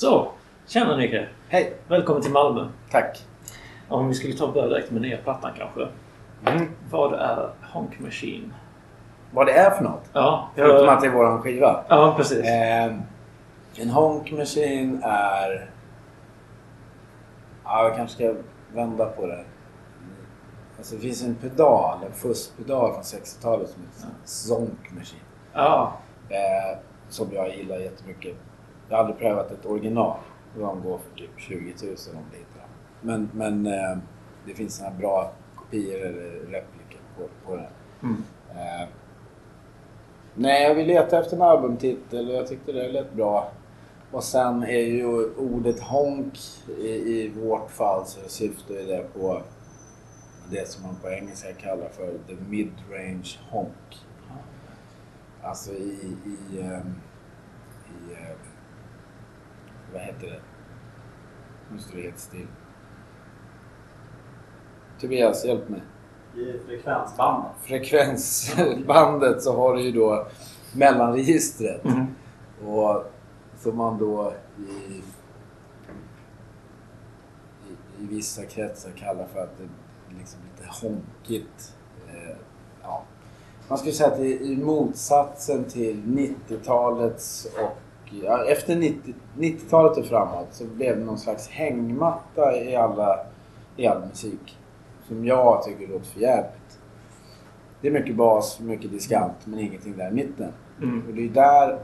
Så, tjena Nicke! Hej! Välkommen till Malmö. Tack! Om vi skulle ta och börja direkt med nya plattan kanske. Mm. Vad är Honk Machine? Vad det är för något? Ja, Förutom jag- att det är våran skiva. Ja, precis. Eh, en honk machine är... Ja, jag kanske ska vända på det. Alltså det finns en pedal, en fusspedal från 60-talet som heter Zonk Machine. Ja, Eh, som jag gillar jättemycket. Jag har aldrig prövat ett original. De går för typ 20 000 om det hittar. Men, men eh, det finns här bra kopior eller repliker på, på den. Mm. Eh, nej, jag vill leta efter en albumtitel och jag tyckte det lät bra. Och sen är ju ordet honk i, i vårt fall så syftar ju det på det som man på engelska kallar för the mid-range honk. Alltså i... i, ehm, i ehm, vad heter det? Nu står det helt still. Tobias, hjälp mig. I frekvensbandet. Frekvensbandet så har du ju då mellanregistret. Mhm. Och som man då i, i, i vissa kretsar kallar för att det är liksom lite honkigt. Eh, ja. Man skulle säga att det är i motsatsen till 90-talets och ja, efter 90 90-talet och framåt så blev det någon slags hängmatta i, alla, i all musik. Som jag tycker låter för jävligt. Det är mycket bas, mycket diskant men ingenting där i mitten. Mm. Och det är där,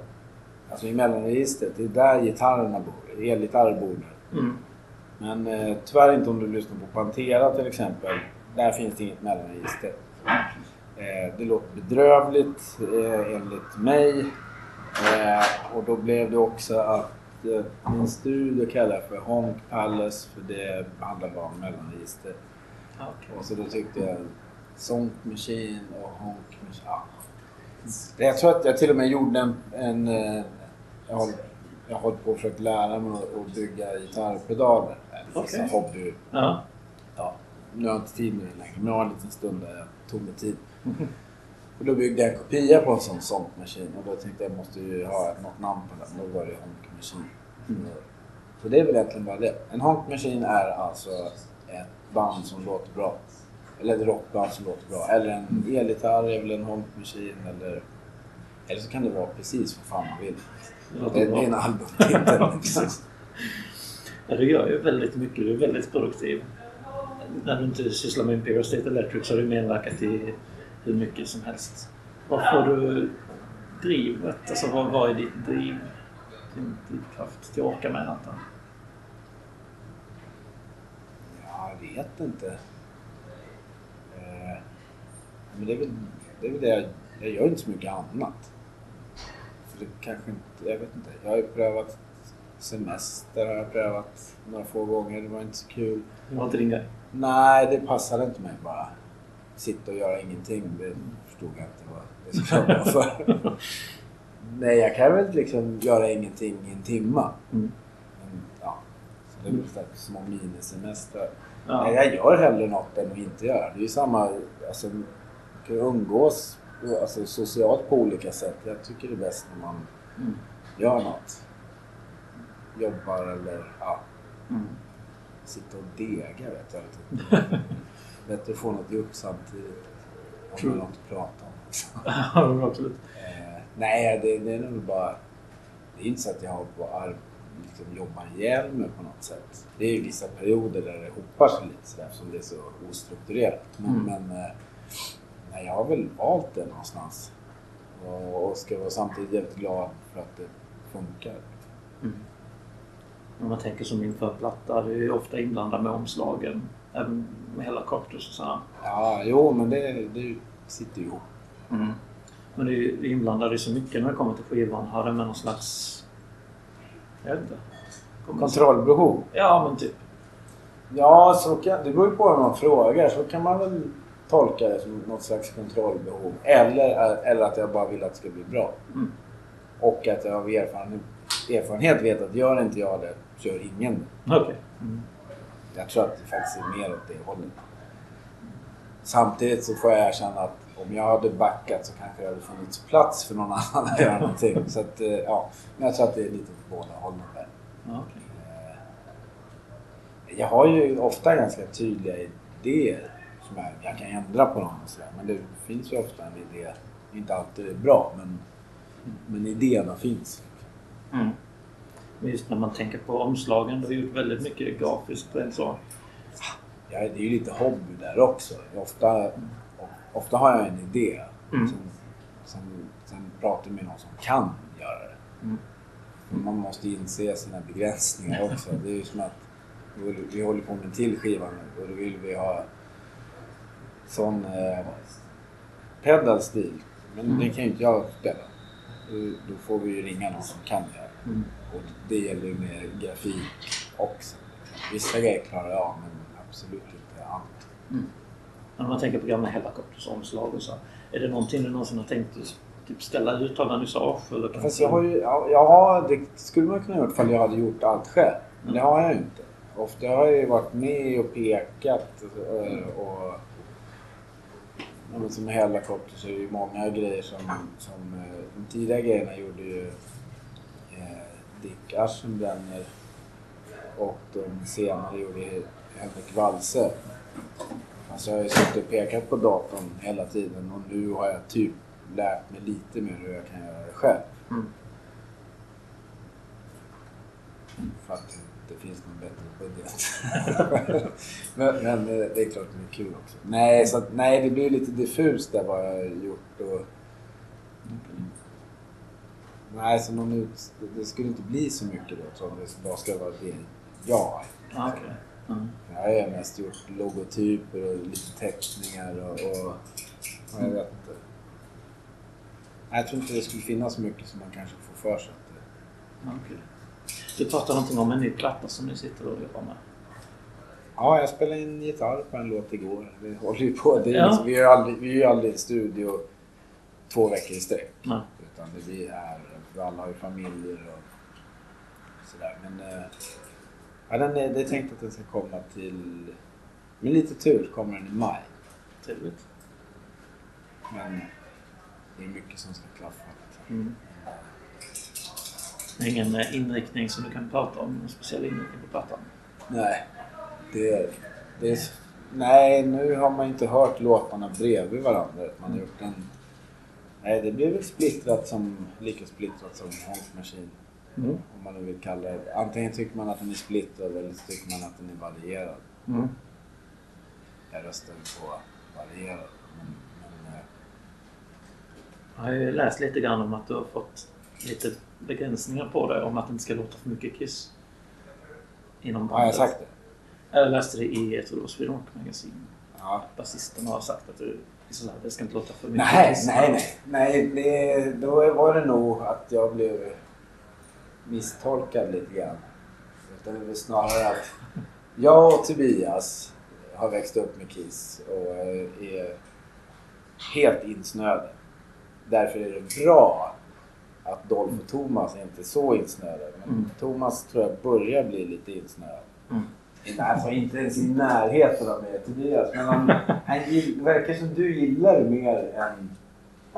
alltså i mellanregistret, det är där gitarrerna bor. Elgitarrer bor där. Mm. Men eh, tyvärr inte om du lyssnar på Pantera till exempel. Där finns det inget mellanregister. Eh, det låter bedrövligt eh, enligt mig. Eh, och då blev det också att eh, min studio kallar jag för Honk Palace för det handlar bara om mellanregister. Okej. Och så då tyckte jag Sonk Machine och Honk Machine. Ja. Jag tror att jag till och med gjorde en... en eh, jag har jag har på och försökt lära mig att bygga gitarrpedaler. Okay. hobby. Ja. Ja, nu har jag inte tid med det längre, men jag har en liten stund där jag tog mig tid. Och då byggde jag en kopia på en sån Sonk Machine och då tänkte jag måste ju ha något namn på den. Då var det Honk Machine. Mm. Så det är väl egentligen bara det. En Honk Machine är alltså ett band som låter bra. Eller ett rockband som låter bra. Eller en elgitarr är väl en Honk Machine eller... Eller så kan det vara precis vad fan man vill. Det Det är en albumtitel. Ja, du gör ju väldigt mycket. Du är väldigt produktiv. När du inte sysslar med Imperial State Electric så har du medverkat i hur mycket som helst. Var får du drivet? Alltså vad, vad är ditt driv? Din drivkraft till att orka med allt jag vet inte. Eh, men det är väl det, är väl det jag, jag gör inte så mycket annat. Så det kanske inte, jag vet inte. Jag har ju prövat semester har jag prövat några få gånger. Det var inte så kul. Det var inte din grej? Nej, det passade inte mig bara. Sitta och göra ingenting. Det förstod jag inte vad det skulle vara för. Nej, jag kan väl liksom göra ingenting i en timma. Mm. Men, ja, så det är väl slags små minisemestrar. Ja. Nej, jag gör hellre något än att inte göra. Det är ju samma, alltså, man kan umgås alltså, socialt på olika sätt. Jag tycker det är bäst när man Mm. gör något. Jobbar eller ja, Mm. sitta och dega vet jag inte. Bättre att få något gjort samtidigt. Om True. man har något att prata om. Ja, absolut. Eh, nej, det, det är nog bara... Det är inte så att jag har på ar- liksom jobbar ihjäl mig på något sätt. Det är ju vissa perioder där det hopar sig lite sådär eftersom det är så ostrukturerat. Men, Mm. men eh, nej, jag har väl valt det någonstans. Och, och ska vara samtidigt jävligt glad för att det funkar. Mm. Om man tänker som inför en platta, det är ju ofta inblandad med omslagen. Även med hela Coctus och sådär. Ja, jo, men det, det sitter ju ihop. Mm. Men det är inblandade i så mycket när det kommer till skivan. Har det med någon slags... Jag vet inte. Kontrollbehov. Ja, men typ. Ja, så kan, det beror ju på vad man frågar. Så kan man väl tolka det som något slags kontrollbehov. Eller, eller att jag bara vill att det ska bli bra. Mm. Och att jag av erfarenhet, erfarenhet vet att gör inte jag det så gör ingen det. Okej. Mm. Jag tror att det faktiskt är mer åt det hållet. Samtidigt så får jag erkänna att om jag hade backat så kanske det hade funnits plats för någon annan att göra någonting. Så att, eh, ja. Men jag tror att det är lite åt båda hållen där. Ja, okej. Jag har ju ofta ganska tydliga idéer som jag, jag kan ändra på dem och sådär. Men det finns ju ofta en idé. Inte alltid bra men, men idéerna finns. Mm. Men just när man tänker på omslagen, du har gjort väldigt mycket grafiskt på en sak. Ja, det är ju lite hobby där också. Ofta, ofta har jag en idé. Mm. Sen, sen, sen pratar jag med någon som kan göra det. Mm. Man måste inse sina begränsningar också. Det är ju som att vi, vi håller på med en till skiva nu och då vill vi ha sån eh, pedalstil. Men Mm. det kan ju inte jag spela. Då, då får vi ju ringa någon som kan göra det. Mm. Och det gäller ju med grafik också. Vissa grejer klarar jag men absolut inte allt. När man tänker på gamla Hellacopters omslag och så. Är det någonting du någonsin har tänkt typ ställa ut av vernissage? Eller kanske- Fast jag har ju, ja, jag har, det skulle man kunna gjort ifall jag hade gjort allt själv. Men det har jag ju inte. Ofta har jag ju varit med och pekat eh, och ja, men som Hellacopter så är det ju många grejer som, som eh, de tidiga grejerna gjorde ju Dick Aschenbrenner och de senare gjorde Henrik Walse. Alltså jag har ju suttit och pekat på datorn hela tiden och nu har jag typ lärt mig lite mer hur jag kan göra det själv. Mm. För att det finns någon bättre budget. men, men eh, det är klart det är kul också. Nej, så att, nej, det blir lite diffust där vad jag har gjort. Och, nej, så någon ut, det skulle inte bli så mycket då som det bara ska vara det jag. Ja, okej. Mm. Jag har mest gjort logotyper och lite teckningar och, och, och jag vet inte. Nej, Jag tror inte det skulle finnas så mycket som man kanske får för sig. Ja, okej. Du pratade någonting om en ny platta som ni sitter och jobbar med. Ja, jag spelade in gitarr på en låt igår. Vi håller ju på. Det är Ja. liksom, vi, är ju aldrig, vi är aldrig i studio två veckor i sträck. Utan det blir här. För alla har ju familjer och sådär. Men eh, ja, den är, det är tänkt att den ska komma till... Med lite tur kommer den i maj. Trevligt. Men det är mycket som ska klaffa. Mm. Det är ingen eh, inriktning som du kan prata om? Någon speciell inriktning på plattan? Nej, det, det är... Nej, nu har man inte hört låtarna bredvid varandra. Man har gjort en... Nej, det blir väl splittrat som... Lika splittrat som Honk Machine. Mm. Om man nu vill kalla det. Antingen tycker man att den är splittrad eller så tycker man att den är varierad. Mm. Jag röstar på varierad. Men, men, eh, Jag har ju läst lite grann om att du har fått lite begränsningar på dig om att det inte ska låta för mycket Kiss. Inom har jag sagt det? Jag läste det i, jag tror det var Sweden Rock Magazine. Ja. Basisten har sagt att du, så här, det ska inte låta för mycket Nej, nej, nej. nej det, då var det nog att jag blev misstolkad lite grann. Utan det var snarare att jag och Tobias har växt upp med Kiss och är helt insnöade. Därför är det bra att Dolph och Thomas är inte så insnöade. Men Mm. Thomas tror jag börjar bli lite insnöad. Mm. Alltså inte ens i närheten av mig Tobias. Men han, han gill, verkar som du gillar det mer än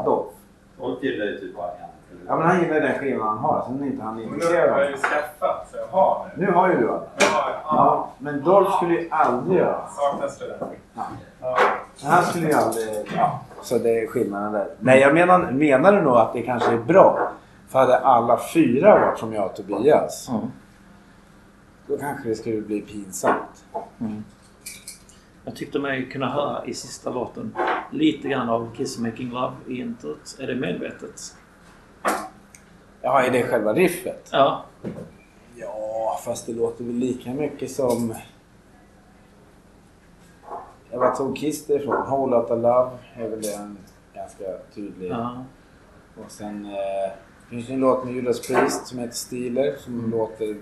Dolph. Folk gillar ju typ bara en. Ja men han gillar den skivan han har. Sen är inte han Men nu intresserad har jag ju skaffat, så jag har nu. Nu har ju du har, ja. Ja, men Dolph skulle ju aldrig göra. Saknas det där? Ja. Ja. Men han skulle ju aldrig... Ja, så det är skillnaden där. Nej, jag menar, menar du nog att det kanske är bra. För hade alla fyra varit som jag och Tobias, Mm. Då kanske det skulle bli pinsamt. Mm. Jag tyckte mig kunna höra i sista låten lite grann av Kiss Making Love i introt. Är det medvetet? Ja, är det själva riffet? Ja. Ja, fast det låter väl lika mycket som... Jag var tog Kiss det ifrån? Whole Lotta Love är väl en ganska tydlig. ja. Och sen eh, finns det en låt med Judas Priest som heter Steeler som Mm. låter...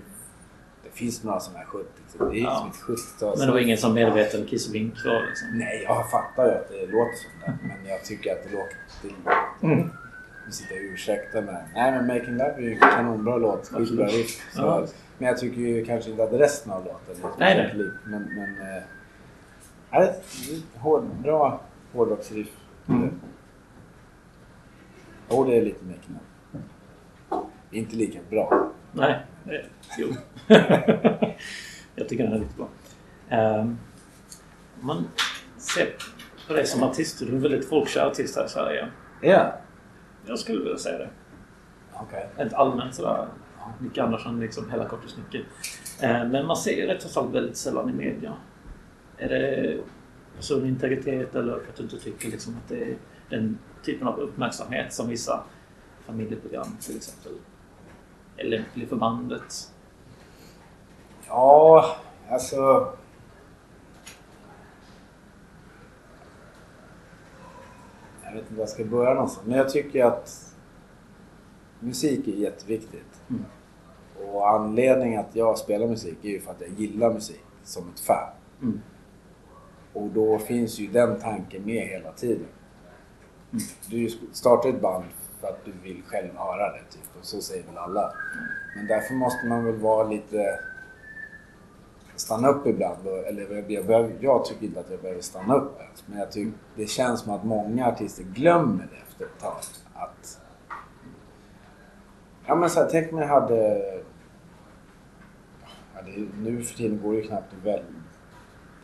Finns några sådana här 70 Det är Ja. som ett 70-tal. Men det var ingen som medveten Kiss-vink då liksom? Nej, jag fattar ju att det låter som det. Men jag tycker att det låter... Det, Mm. nu sitter jag och ursäktar mig. Nej, men Making Love är ju en kanonbra låt. Skitbra riff. Ja. Men jag tycker ju kanske inte att resten av låten är Nej, nej. lik. Men... men ja, det är ett hård, bra hårdrocksriff. Mm. Och det är lite Making Love. Inte lika bra. Nej. Eh, Jo. jag tycker den är riktigt bra. Om man ser på dig som artist, du är en väldigt folkkär artist här i Sverige. Ja. Jag skulle vilja säga det. Okej. Rent allmänt sådär. Micke Andersson, liksom hela Kortis Nicke. Eh, Men man ser ju rätt fall väldigt sällan i media. Är det personlig integritet eller för att du inte tycker liksom att det är den typen av uppmärksamhet som vissa familjeprogram till exempel är lämplig för bandet? Ja, alltså... Jag vet inte var jag ska börja någonstans. Men jag tycker att musik är jätteviktigt. Mm. Och anledningen att jag spelar musik är ju för att jag gillar musik som ett fan. Mm. Och då finns ju den tanken med hela tiden. Mm. Du startar ett band för att du vill själv höra det, typ. Och så säger väl alla. Men därför måste man väl vara lite... Stanna upp ibland. Eller jag, behöver, jag tycker inte att jag behöver stanna upp ens. Men jag tycker det känns som att många artister glömmer det efter ett tag. Att... Ja men så här, tänk om jag hade... Ja, det, nu för tiden går det ju knappt att välja.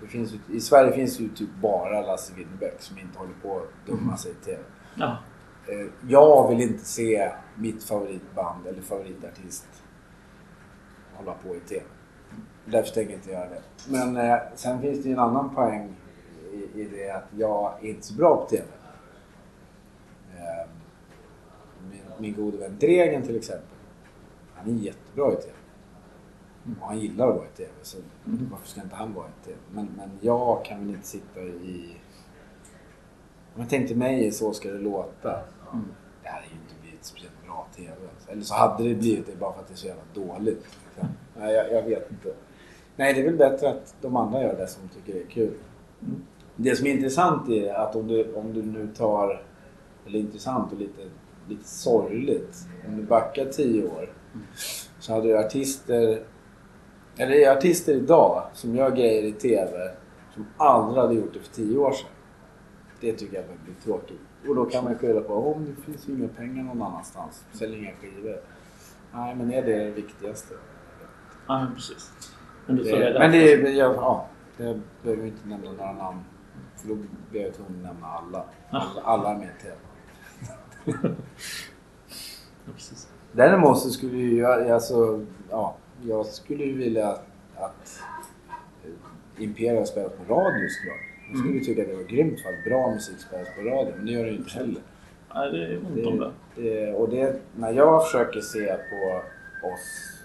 Det finns I Sverige finns ju typ bara Lasse Winnerbäck som inte håller på att dumma sig i TV. Ja. Eh, jag vill inte se mitt favoritband eller favoritartist hålla på i TV. Därför tänker jag inte göra det. Men eh, sen finns det ju en annan poäng i, i det att jag är inte så bra på TV. Eh, min, min gode vän Dregen till exempel. Han är jättebra i TV. Och han gillar att vara i TV. Så varför ska inte han vara i TV? Men, men jag kan väl inte sitta i... Om jag tänkte mig så ska det låta. Mm. Det hade ju inte blivit speciellt bra TV. Eller så hade det blivit det bara för att det är så jävla dåligt. Nej, jag, jag vet inte. Nej, det är väl bättre att de andra gör det som tycker det är kul. Mm. Det som är intressant är att om du, om du nu tar, eller intressant och lite, lite sorgligt. Om du backar tio år så hade du artister, eller det är artister idag som gör grejer i TV som aldrig hade gjort det för tio år sedan. Det tycker jag blir tråkigt. Och då kan man skylla på om det finns ju inga pengar någon annanstans. Sälj inga skivor. Nej, men är det det viktigaste? ja, precis. Men Det, det är men det, är- ja, det behöver vi inte nämna några namn. För då blir jag tvungen att nämna alla. Alla, alla är med i. Ja, precis. Däremot så skulle ju jag, alltså, ja, jag skulle ju vilja att, att eh, Imperial spelas på radio såklart. Jag skulle ju tycka att det var grymt för att bra musik spelas på radio, men det gör det ju inte heller. Nej, det är ont om det. det, och det, när jag försöker se på oss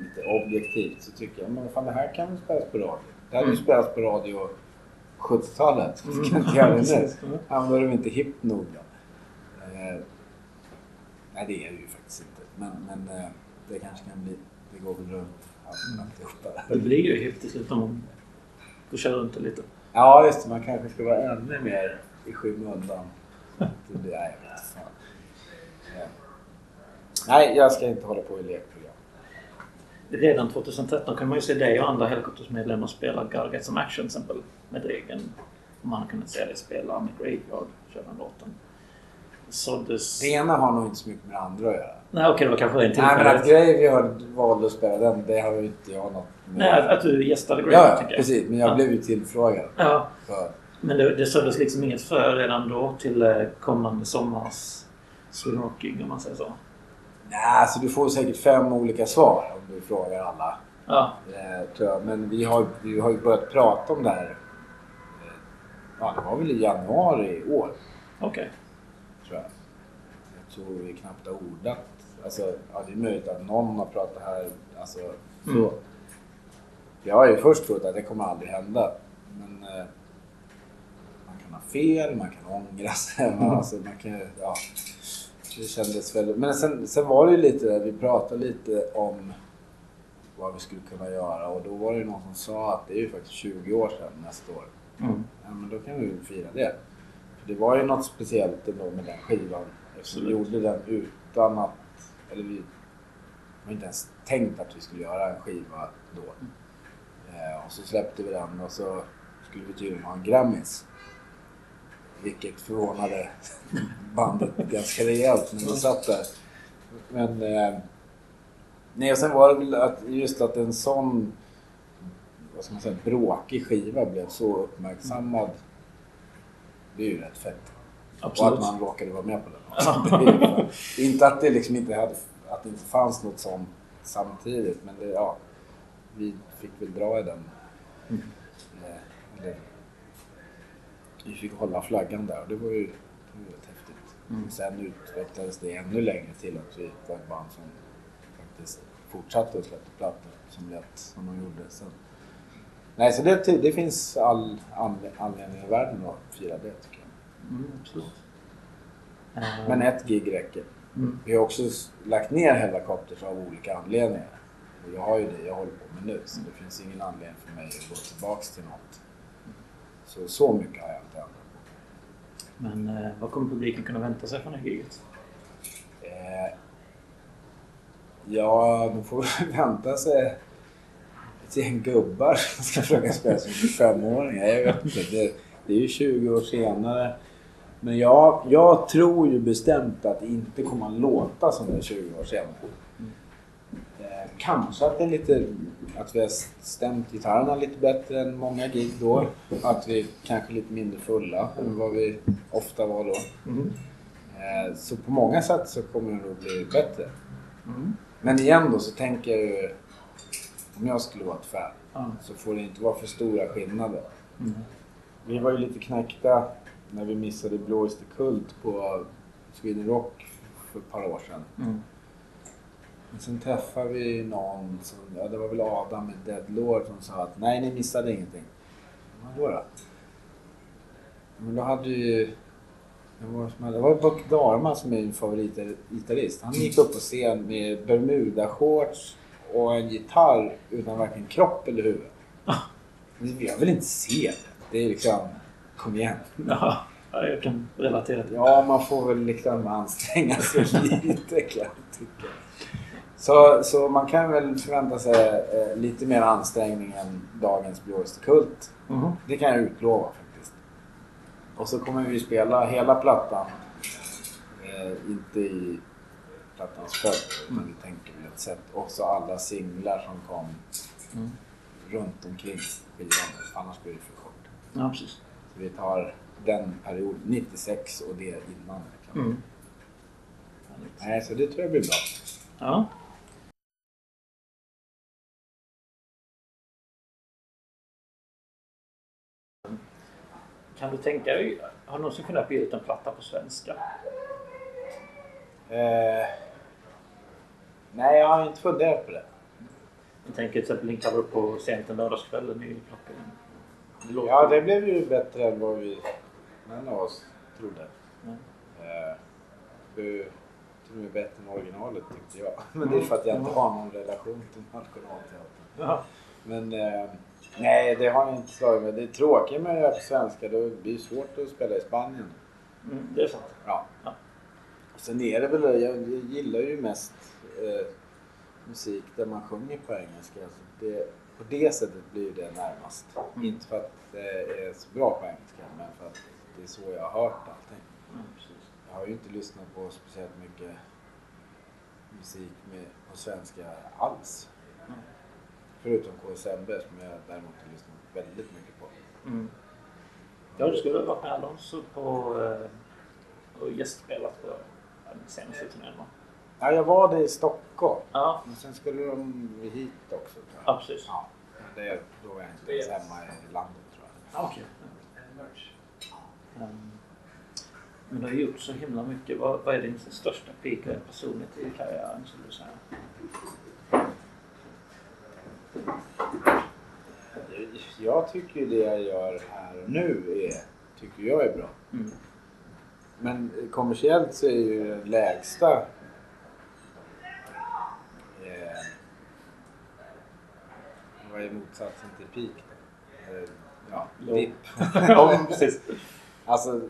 lite objektivt så tycker jag men fan det här kan spelas på radio. Det hade ju Mm. spelats på radio 70-talet. Så Mm. kan inte göra det nu. Mm. Är de inte hippt nog då. Eh, nej det är det ju faktiskt inte. Men, men eh, det kanske kan bli, det går väl runt allt- alltihopa. Det blir ju hippt till slut om man får köra runt det lite. Ja just det, man kanske ska vara ännu mer i skymundan. Det nej, jag vet inte fan. Nej, jag ska inte hålla på i lekprogram. Redan 2013 kan man ju se dig och andra helikoptersmedlemmar spela God Get Some Action till exempel med Dregen. Och man kunnat se dig spela med Graveyard, köra den låten. Såddes... Det ena har nog inte så mycket med det andra att göra. Nej okej, det var kanske en Nej men att. Graveyard valde att spela den, det har ju inte jag något med. Nej, att du gästade Graveyard ja, tänker jag. precis. Men jag Ja. blev ju tillfrågad. Ja, För, men det, det såddes liksom inget frö redan då till eh, kommande sommars Sweden Rock-gig om man säger så. nej, alltså du får säkert fem olika svar om du frågar alla. Ja, Eh, tror jag. Men vi har, vi har ju börjat prata om det här. Eh, ja, det var väl i januari i år. okej. tror jag. Jag tror vi knappt har ordat. Alltså, ja, det är möjligt att någon har pratat här. Alltså, så. Mm. Jag har ju först trott att det kommer aldrig hända. Men eh, man kan ha fel, man kan ångra sig. Man, Mm. alltså, man kan, ja, det kändes väldigt... Men sen, sen var det ju lite där, vi pratade lite om vad vi skulle kunna göra och då var det ju någon som sa att det är ju faktiskt 20 år sedan nästa år. Mm. Ja, men då kan vi väl fira det. För det var ju något speciellt ändå med den skivan. Eftersom vi gjorde den utan att... Eller vi har inte ens tänkt att vi skulle göra en skiva då. Eh, och så släppte vi den och så skulle vi tydligen ha en Grammis. Vilket förvånade bandet ganska rejält när vi satt där. Men... Eh, Nej, och sen var det väl att just att en sån vad ska man säga, bråkig skiva blev så uppmärksammad. Det är ju rätt fett. Absolut. Och att man råkade vara med på den. Det är inte att det liksom inte hade, att det inte fanns något sånt samtidigt, men det, ja, vi fick väl dra i den. Mm. Eh, eller, vi fick hålla flaggan där och det var ju, det var rätt häftigt. Mm. Sen utvecklades det ännu längre till att vi var ett band som faktiskt fortsatte och släppte plattor som lät som de gjorde. Så, nej, så det, det finns all anle- anledning i världen att fira det tycker jag. Mm, absolut. Eh, Men ett gig räcker. mm. Vi har också lagt ner Hellacopters av olika anledningar. Och jag har ju det jag håller på med nu så det finns ingen anledning för mig att gå tillbaks till något. Så, så mycket har jag inte ändrat på. Men eh, vad kommer publiken kunna vänta sig från det här giget? Eh, ja, de får vänta sig ett gäng gubbar som ska försöka spela som 25-åringar. Jag vet inte. Det, det är ju 20 år senare. Men jag, jag tror ju bestämt att det inte kommer att låta som det är 20 år senare. Eh, kanske att det är lite... Att vi har stämt gitarrerna lite bättre än många gig då. Att vi kanske är lite mindre fulla än vad vi ofta var då. Mm. Eh, Så på många sätt så kommer det nog bli bättre. Mm. Men igen då så tänker jag ju... Om jag skulle vara ett fan så får det inte vara för stora skillnader. Mm. Vi var ju lite knäckta när vi missade Blå Kult på Sweden Rock för ett par år sedan. Mm. Men sen träffade vi någon som, ja det var väl Adam med Deadlord som sa att nej ni missade ingenting. Vadå då? Men då hade ju... Det var, det var Buck Dharma som är min favoritgitarrist. Han gick upp på scen med bermudashorts och en gitarr utan varken kropp eller huvud. Men jag vill inte se det. Det är liksom... Kom igen. Ja, ja, jag kan relatera till det. Ja, man får väl liksom anstränga sig lite kan jag tycka. Så, så man kan väl förvänta sig eh, lite mer ansträngning än dagens blåste kult. Mhm. Det kan jag utlova faktiskt. Och så kommer vi spela hela plattan. Eh, inte i plattans följd, utan vi tänker väl ett sätt. Och så alla singlar som kom Mm. runt omkring skivan. Annars blir det för kort. Ja, precis. Vi tar den perioden, 96 och det innan. Liksom. Mm. Nej, så det tror jag blir bra. Ja. Kan du tänka dig, har du någonsin kunnat ge ut en platta på svenska? Eh, nej, jag har inte funderat på det. Jag tänker till exempel en cover på Sent en lördagskväll i klockan. Det låter... Ja, det blev ju bättre än vad vi, någon av oss, trodde. Mm. Eh, det till och med bättre än originalet tyckte jag. Men det är för att jag inte har någon relation till Nationalteatern. Ja. Men eh, nej, det har jag inte slagit mig. Det är tråkigt med att göra på svenska. Det blir svårt att spela i Spanien. Mm, det är sant. Ja. Ja. Sen är det väl, jag, jag gillar ju mest eh, musik där man sjunger på engelska. Alltså det, på det sättet blir det närmast. Mm. Inte för att det är så bra på engelska, men för att det är så jag har hört allting. Mm. Jag har ju inte lyssnat på speciellt mycket musik med, på svenska alls. Mm. Förutom KSMB som jag däremot har lyssnat väldigt mycket på. Mm. Ja, du skulle ha varit med Alonso på eh, och gästspelat på senaste turnén va? Ja, jag var det i Stockholm. Ja, Men sen skulle de hit också tror jag. ja precis. Ja, det, då var jag inte ens hemma i landet tror jag. Ja, okej. Um, men du har gjort så himla mycket. Vad, vad är din största peak personligt i karriären skulle du säga? Jag tycker det jag gör här och nu är, tycker jag är bra. Mm. Men kommersiellt så är ju den lägsta eh, vad är motsatsen till peak då? Ja, dipp. ja, precis. Alltså,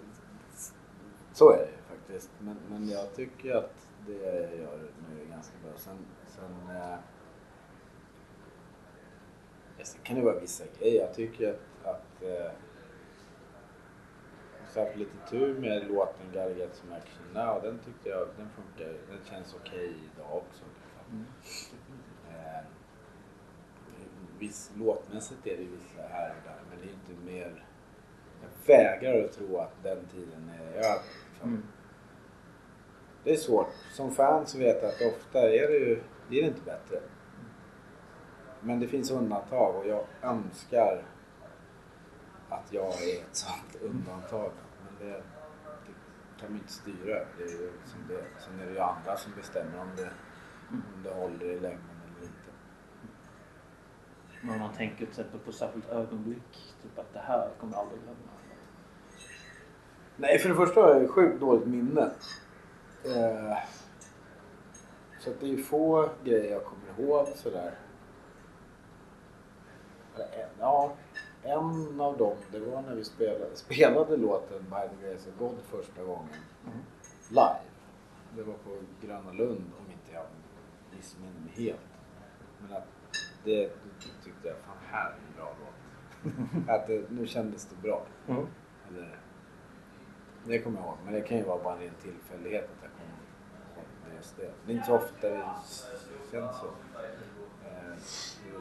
så är det ju faktiskt. Men, men jag tycker att det jag gör nu är ganska bra. Sen, sen, eh, sen kan det vara vissa grejer. Jag tycker att, att eh, jag har haft lite tur med låten Gotta Some Action Now. Den tyckte jag, den funkar, den känns okej idag också. Mm. Eh, viss, låtmässigt är det vissa här och där men det är inte mer... Jag vägrar att tro att den tiden är över. liksom. Mm. Det är svårt. Som fan så vet jag att ofta är det ju det är inte bättre. Men det finns undantag och jag önskar att jag är ett sånt undantag. Men det, det kan man inte styra. Det är ju som det är. Sen är det ju andra som bestämmer om det, om det håller i längden eller. Men man tänker till exempel på särskilt ögonblick, typ att det här kommer jag aldrig glömma. Nej, för det första har jag ju sjukt dåligt minne. Eh, så att det är få grejer jag kommer ihåg sådär. En- Ja, en av dem, det var när vi spelade, spelade låten By the Grace of God första gången Mm. live. Det var på Gröna Lund om inte jag missminner mig helt. Men att det tyckte jag, fan här är en bra låt. att det, nu kändes det bra. Mm. Eller, det kommer jag ihåg, men det kan ju vara bara en ren tillfällighet att jag kommer ihåg just det. Det är inte så ofta det känns så. Eh,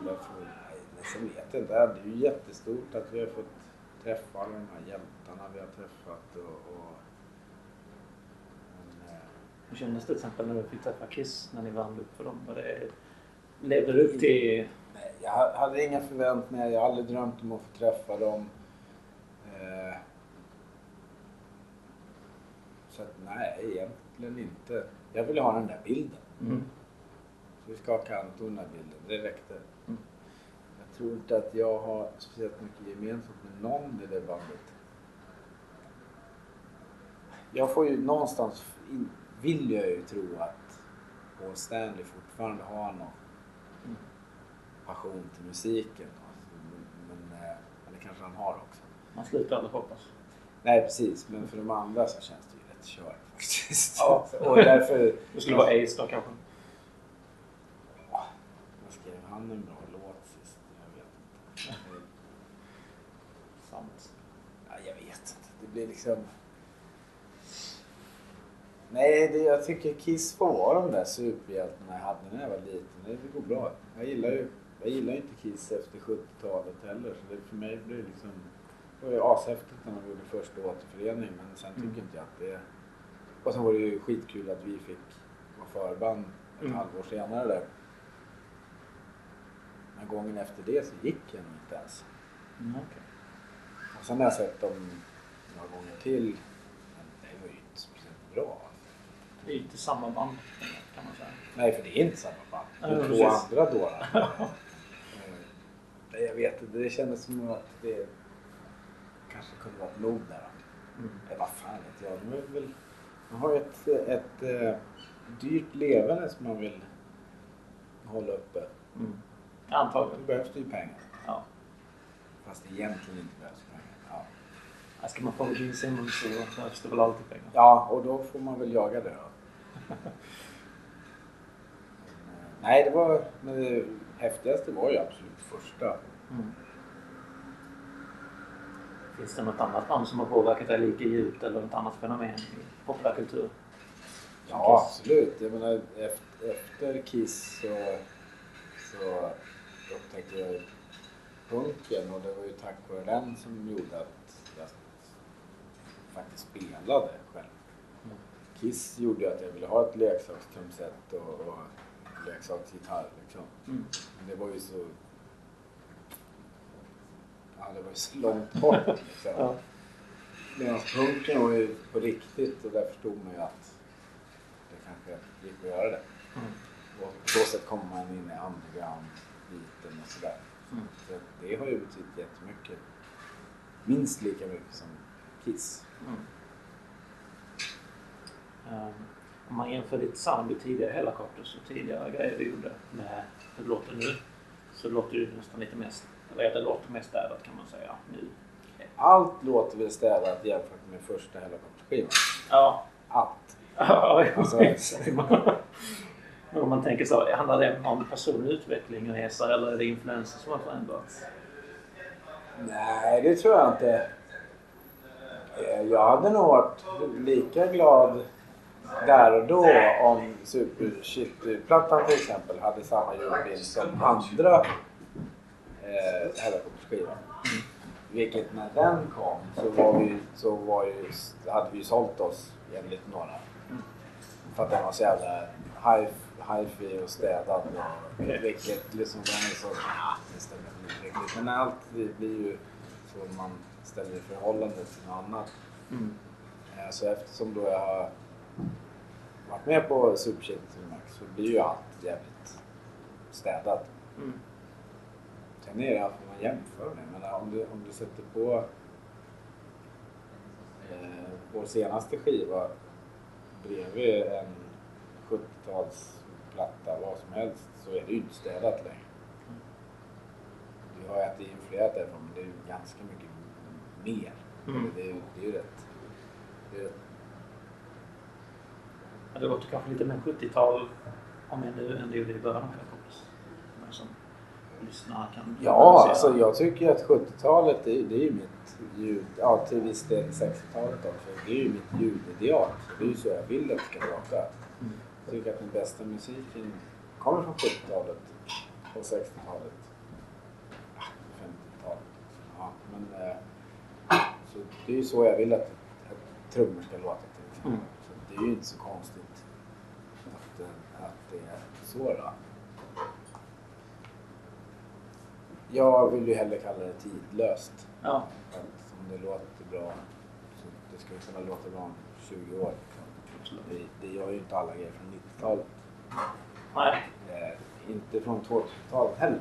därför, nej, sen vet jag inte, det är ju jättestort att vi har fått träffa alla de här hjältarna vi har träffat och... och men, eh, Hur kändes det till exempel när du fick träffa Kiss när ni vann upp för dem? Var det, levde du upp till... Nej, jag hade inga förväntningar. Jag har aldrig drömt om att få träffa dem. Eh, så att, nej, egentligen inte. Jag ville ha den där bilden. Mm. Så vi skakade hand och tog den där bilden. Det räckte. Mm. Jag tror inte att jag har speciellt mycket gemensamt med någon i det bandet. Jag får ju någonstans, in, vill jag ju tro att Paul Stanley fortfarande har någon Mm. Passion till musiken. Men, men, eh, kanske han har också. Man slutar aldrig hoppas. Nej precis, men för de andra så känns det ju rätt kört faktiskt. Ja. och därför... Det skulle vara Ace då kanske? Vad skrev han en bra låt sist? Jag vet inte. Sant. Ja, jag vet inte. Det blir liksom... Nej, det, jag tycker Kiss får vara de där superhjältarna jag hade när jag var liten. Det, det går bra. Jag gillar ju jag gillar inte Kiss efter 70-talet heller. Så det, för mig blir det liksom... Det var ju ashäftigt när de gjorde första återförening men sen tycker Mm. inte jag att det... Och sen var det ju skitkul att vi fick vara förband ett Mm. halvår senare där. Men gången efter det så gick jag nog inte ens. Mm, okej. Och sen har jag sett dem några gånger till. Men det var ju inte speciellt bra. Det är ju inte samma band kan man säga. Nej, för det är inte samma band. Det är två precis. andra dårar. Eh, jag vet inte. Det kändes som att det kanske kunde varit nog där. Mm. Eller vad fan vet jag. Är väl, man har ju ett, ett, eh, dyrt levande som man vill hålla uppe. Mm. Antagligen. Då behövs det ju pengar. Ja. Fast egentligen inte behövs pengar. Ja. Här ska man få Gene Simmons så behövs det väl alltid pengar. Ja, och då får man väl jaga det då. Nej, det var... Men det häftigaste var ju absolut första. Mm. Finns det något annat band som har påverkat dig lika djupt eller något annat fenomen i populärkultur? Ja, absolut. Jag menar, efter, efter Kiss så, så upptäckte jag punken och det var ju tack vare den som gjorde att jag faktiskt spelade själv. Mm. Kiss gjorde att jag ville ha ett leksakstrumset och, och leksaksgitarr liksom. Mm. Men det var ju så... Ja, det var ju så långt bort liksom. Ja. Medan punken var ju på riktigt och där förstod man ju att det kanske gick att göra det. Mm. Och på så sätt kommer man in i underground-biten och sådär. Mm. Så det har ju betytt jättemycket. Minst lika mycket som Kiss. Mm. Um, om man jämför ditt sound i tidigare Hellacopters och tidigare grejer du gjorde med hur det låter nu så låter det nästan lite mest, eller det låter mest städat kan man säga nu. Allt låter väl städat jämfört med första Hellacopter-skivan. Ja, Allt. ja Alltså- om man tänker så, handlar det om personlig utveckling och resa eller är det influenser som har förändrats? Nej, det tror jag inte. Eh, Jag hade nog varit lika glad där och då om Super Shitty-plattan till exempel hade samma ljudbild som andra eh, Hellacopters-skivan. Vilket när den kom så, var vi, så var ju, hade vi ju sålt oss enligt några. För att den var så jävla hi-fi och städad. Och, vilket liksom den är så... Ja, det stämmer inte riktigt. Men allt blir ju så man ställer i förhållande till något annat. Mm. Eh, Så eftersom då jag har varit med på Super Shit Max så blir ju allt jävligt städat. Mm. Sen är det allt man jämför med. Men om du, om du sätter på eh, vår senaste skiva bredvid en 70-talsplatta, vad som helst, så är det inte städat längre. Du har ätit influerat därifrån, men det är ju ganska mycket mer. Mm. Det, är, det är ju rätt... Det är rätt Ja, det låter kanske lite mer 70-tal om än nu än det gjorde i början av. Men som lyssnare kan Ja, alltså jag tycker att 70-talet det, är- det är ju mitt ljud, ja till viss del 60-talet också. Det är ju mitt ljudideal. Det är ju så jag vill att det ska låta. Mm. Jag tycker att den bästa musiken kommer från 70-talet och 60-talet. Ah, 50-talet. Ja, men eh, så det är ju så jag vill att, att trummor ska låta till exempel. Mm. Så det är ju inte så konstigt att, eh, att det är så då. Jag vill ju hellre kalla det tidlöst. Ja, Att som det låter bra så det ska kunna låta bra om 20 år. Liksom. Det, det gör ju inte alla grejer från 90-talet. nej. Eh, inte från 2000-talet heller.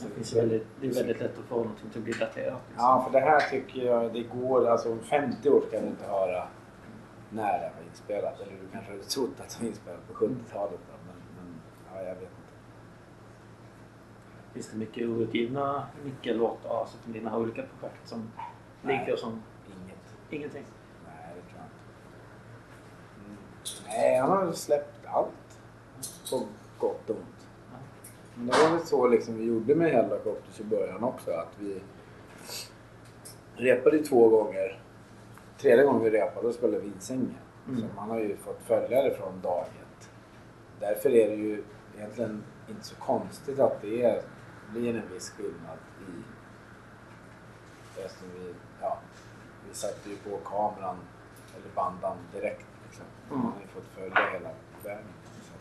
Det, finns väldigt, det är väldigt lätt att få någonting till att bli daterat. liksom. Ja, för det här tycker jag det går. Alltså om 50 år ska du inte höra när det var inspelat. Eller du kanske hade trott att det var inspelat på 70-talet. Då. Men, men ja, jag vet. Finns det mycket outgivna Nicke-låtar alltså från dina olika projekt som Nej. ligger som Inget. ingenting? Nej, det tror jag inte. Mm. Nej, han har släppt allt. På gott och ont. Ja. Men det var väl så liksom vi gjorde med Hellacopters i början också. Att vi repade två gånger. Tredje gången vi repade då spelade vi Insängen. Mm. Så man har ju fått följare från dag ett. Därför är det ju egentligen inte så konstigt att det är, blir en viss skillnad i... Eftersom vi, ja, vi satte ju på kameran eller bandan direkt. Liksom. Mm. Man har ju fått följa hela vägen. Så,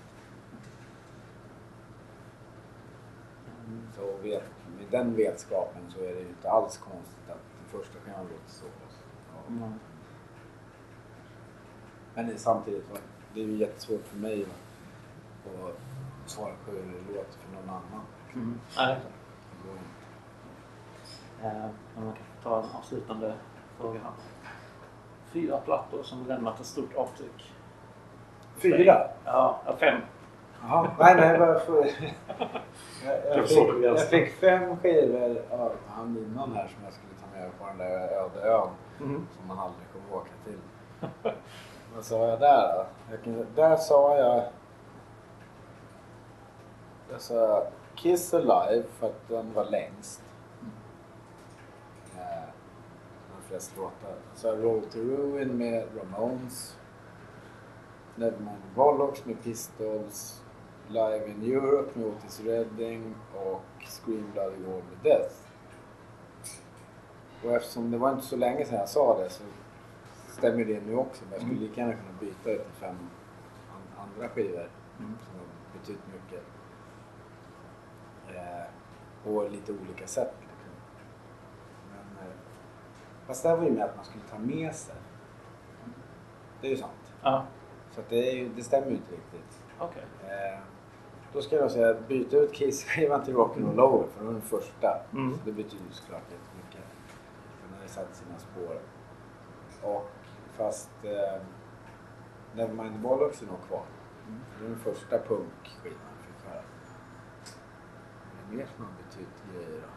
Mm. så vet, med den vetskapen så är det ju inte alls konstigt att den första skivan låter så. Ja. Mm. Men samtidigt, det är ju jättesvårt för mig att, att svara på hur det låter för någon annan. Mm. Nej. Eh, men man kan ta en avslutande fråga här. Fyra plattor som lämnat ett stort avtryck. Fyra? Ja, fem. Jaha, nej nej bara för... jag, jag, fick, jag fick fem skivor av han innan här som jag skulle ta med på den där öde ön Mm. som man aldrig kommer åka till. Vad sa jag där då? Jag där sa jag... Där sa jag Kiss Alive för att den var längst. Eh, de flesta låtar. Så Roll to Ruin med Ramones. Nevermind Bollocks med Pistols. Live in Europe med Otis Redding och Scream Bloody War med Death. Och eftersom det var inte så länge sedan jag sa det så stämmer det nu också. Men jag skulle lika gärna kunna byta ut till fem an- andra skivor Mm. som har betytt mycket. Eh, på lite olika sätt. Liksom. Men, eh, fast det här var ju med att man skulle ta med sig. Det är ju sant. Ja, Så det, ju, det stämmer ju inte riktigt. okej. Eh, då ska jag säga att byta ut Kiss-skivan till Rock'n'Roll Over för det var den första. Mm. Så det betyder såklart jättemycket. Den har ju satt sina spår. Och fast eh, Nevermind Bollocks är nog kvar. Mm. Det är den första punkskivan. Mer som har betytt grejer då?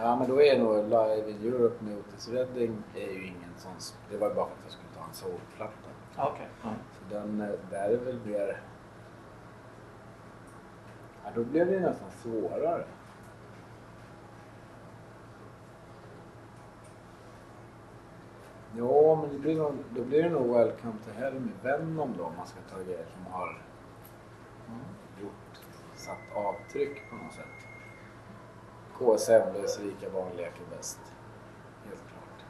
Ja men då är nog Live in Europe med Otis Redding är ju ingen sån... Det var ju bara för att jag skulle ta en soulplatta. Okej. Ja. Så den eh, där är väl mer... Ja, då blev det nästan svårare. Ja, men det blir nog, då blir det nog Welcome to Hell med Venom då om man ska ta grejer som har gjort, satt avtryck på något sätt. KSM-lös rika barn leker bäst. Helt klart.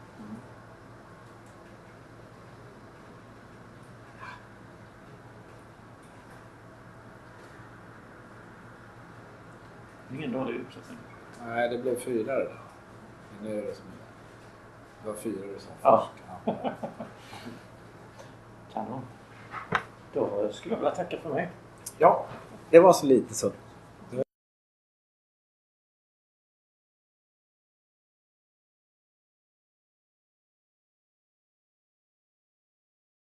Ingen dålig uppsättning. Nej, det blev fyra det nu är det som är. Det var fyra du sa Ja. först. Ja. Kanon. Då skulle jag vilja tacka för mig. ja, det var så lite så.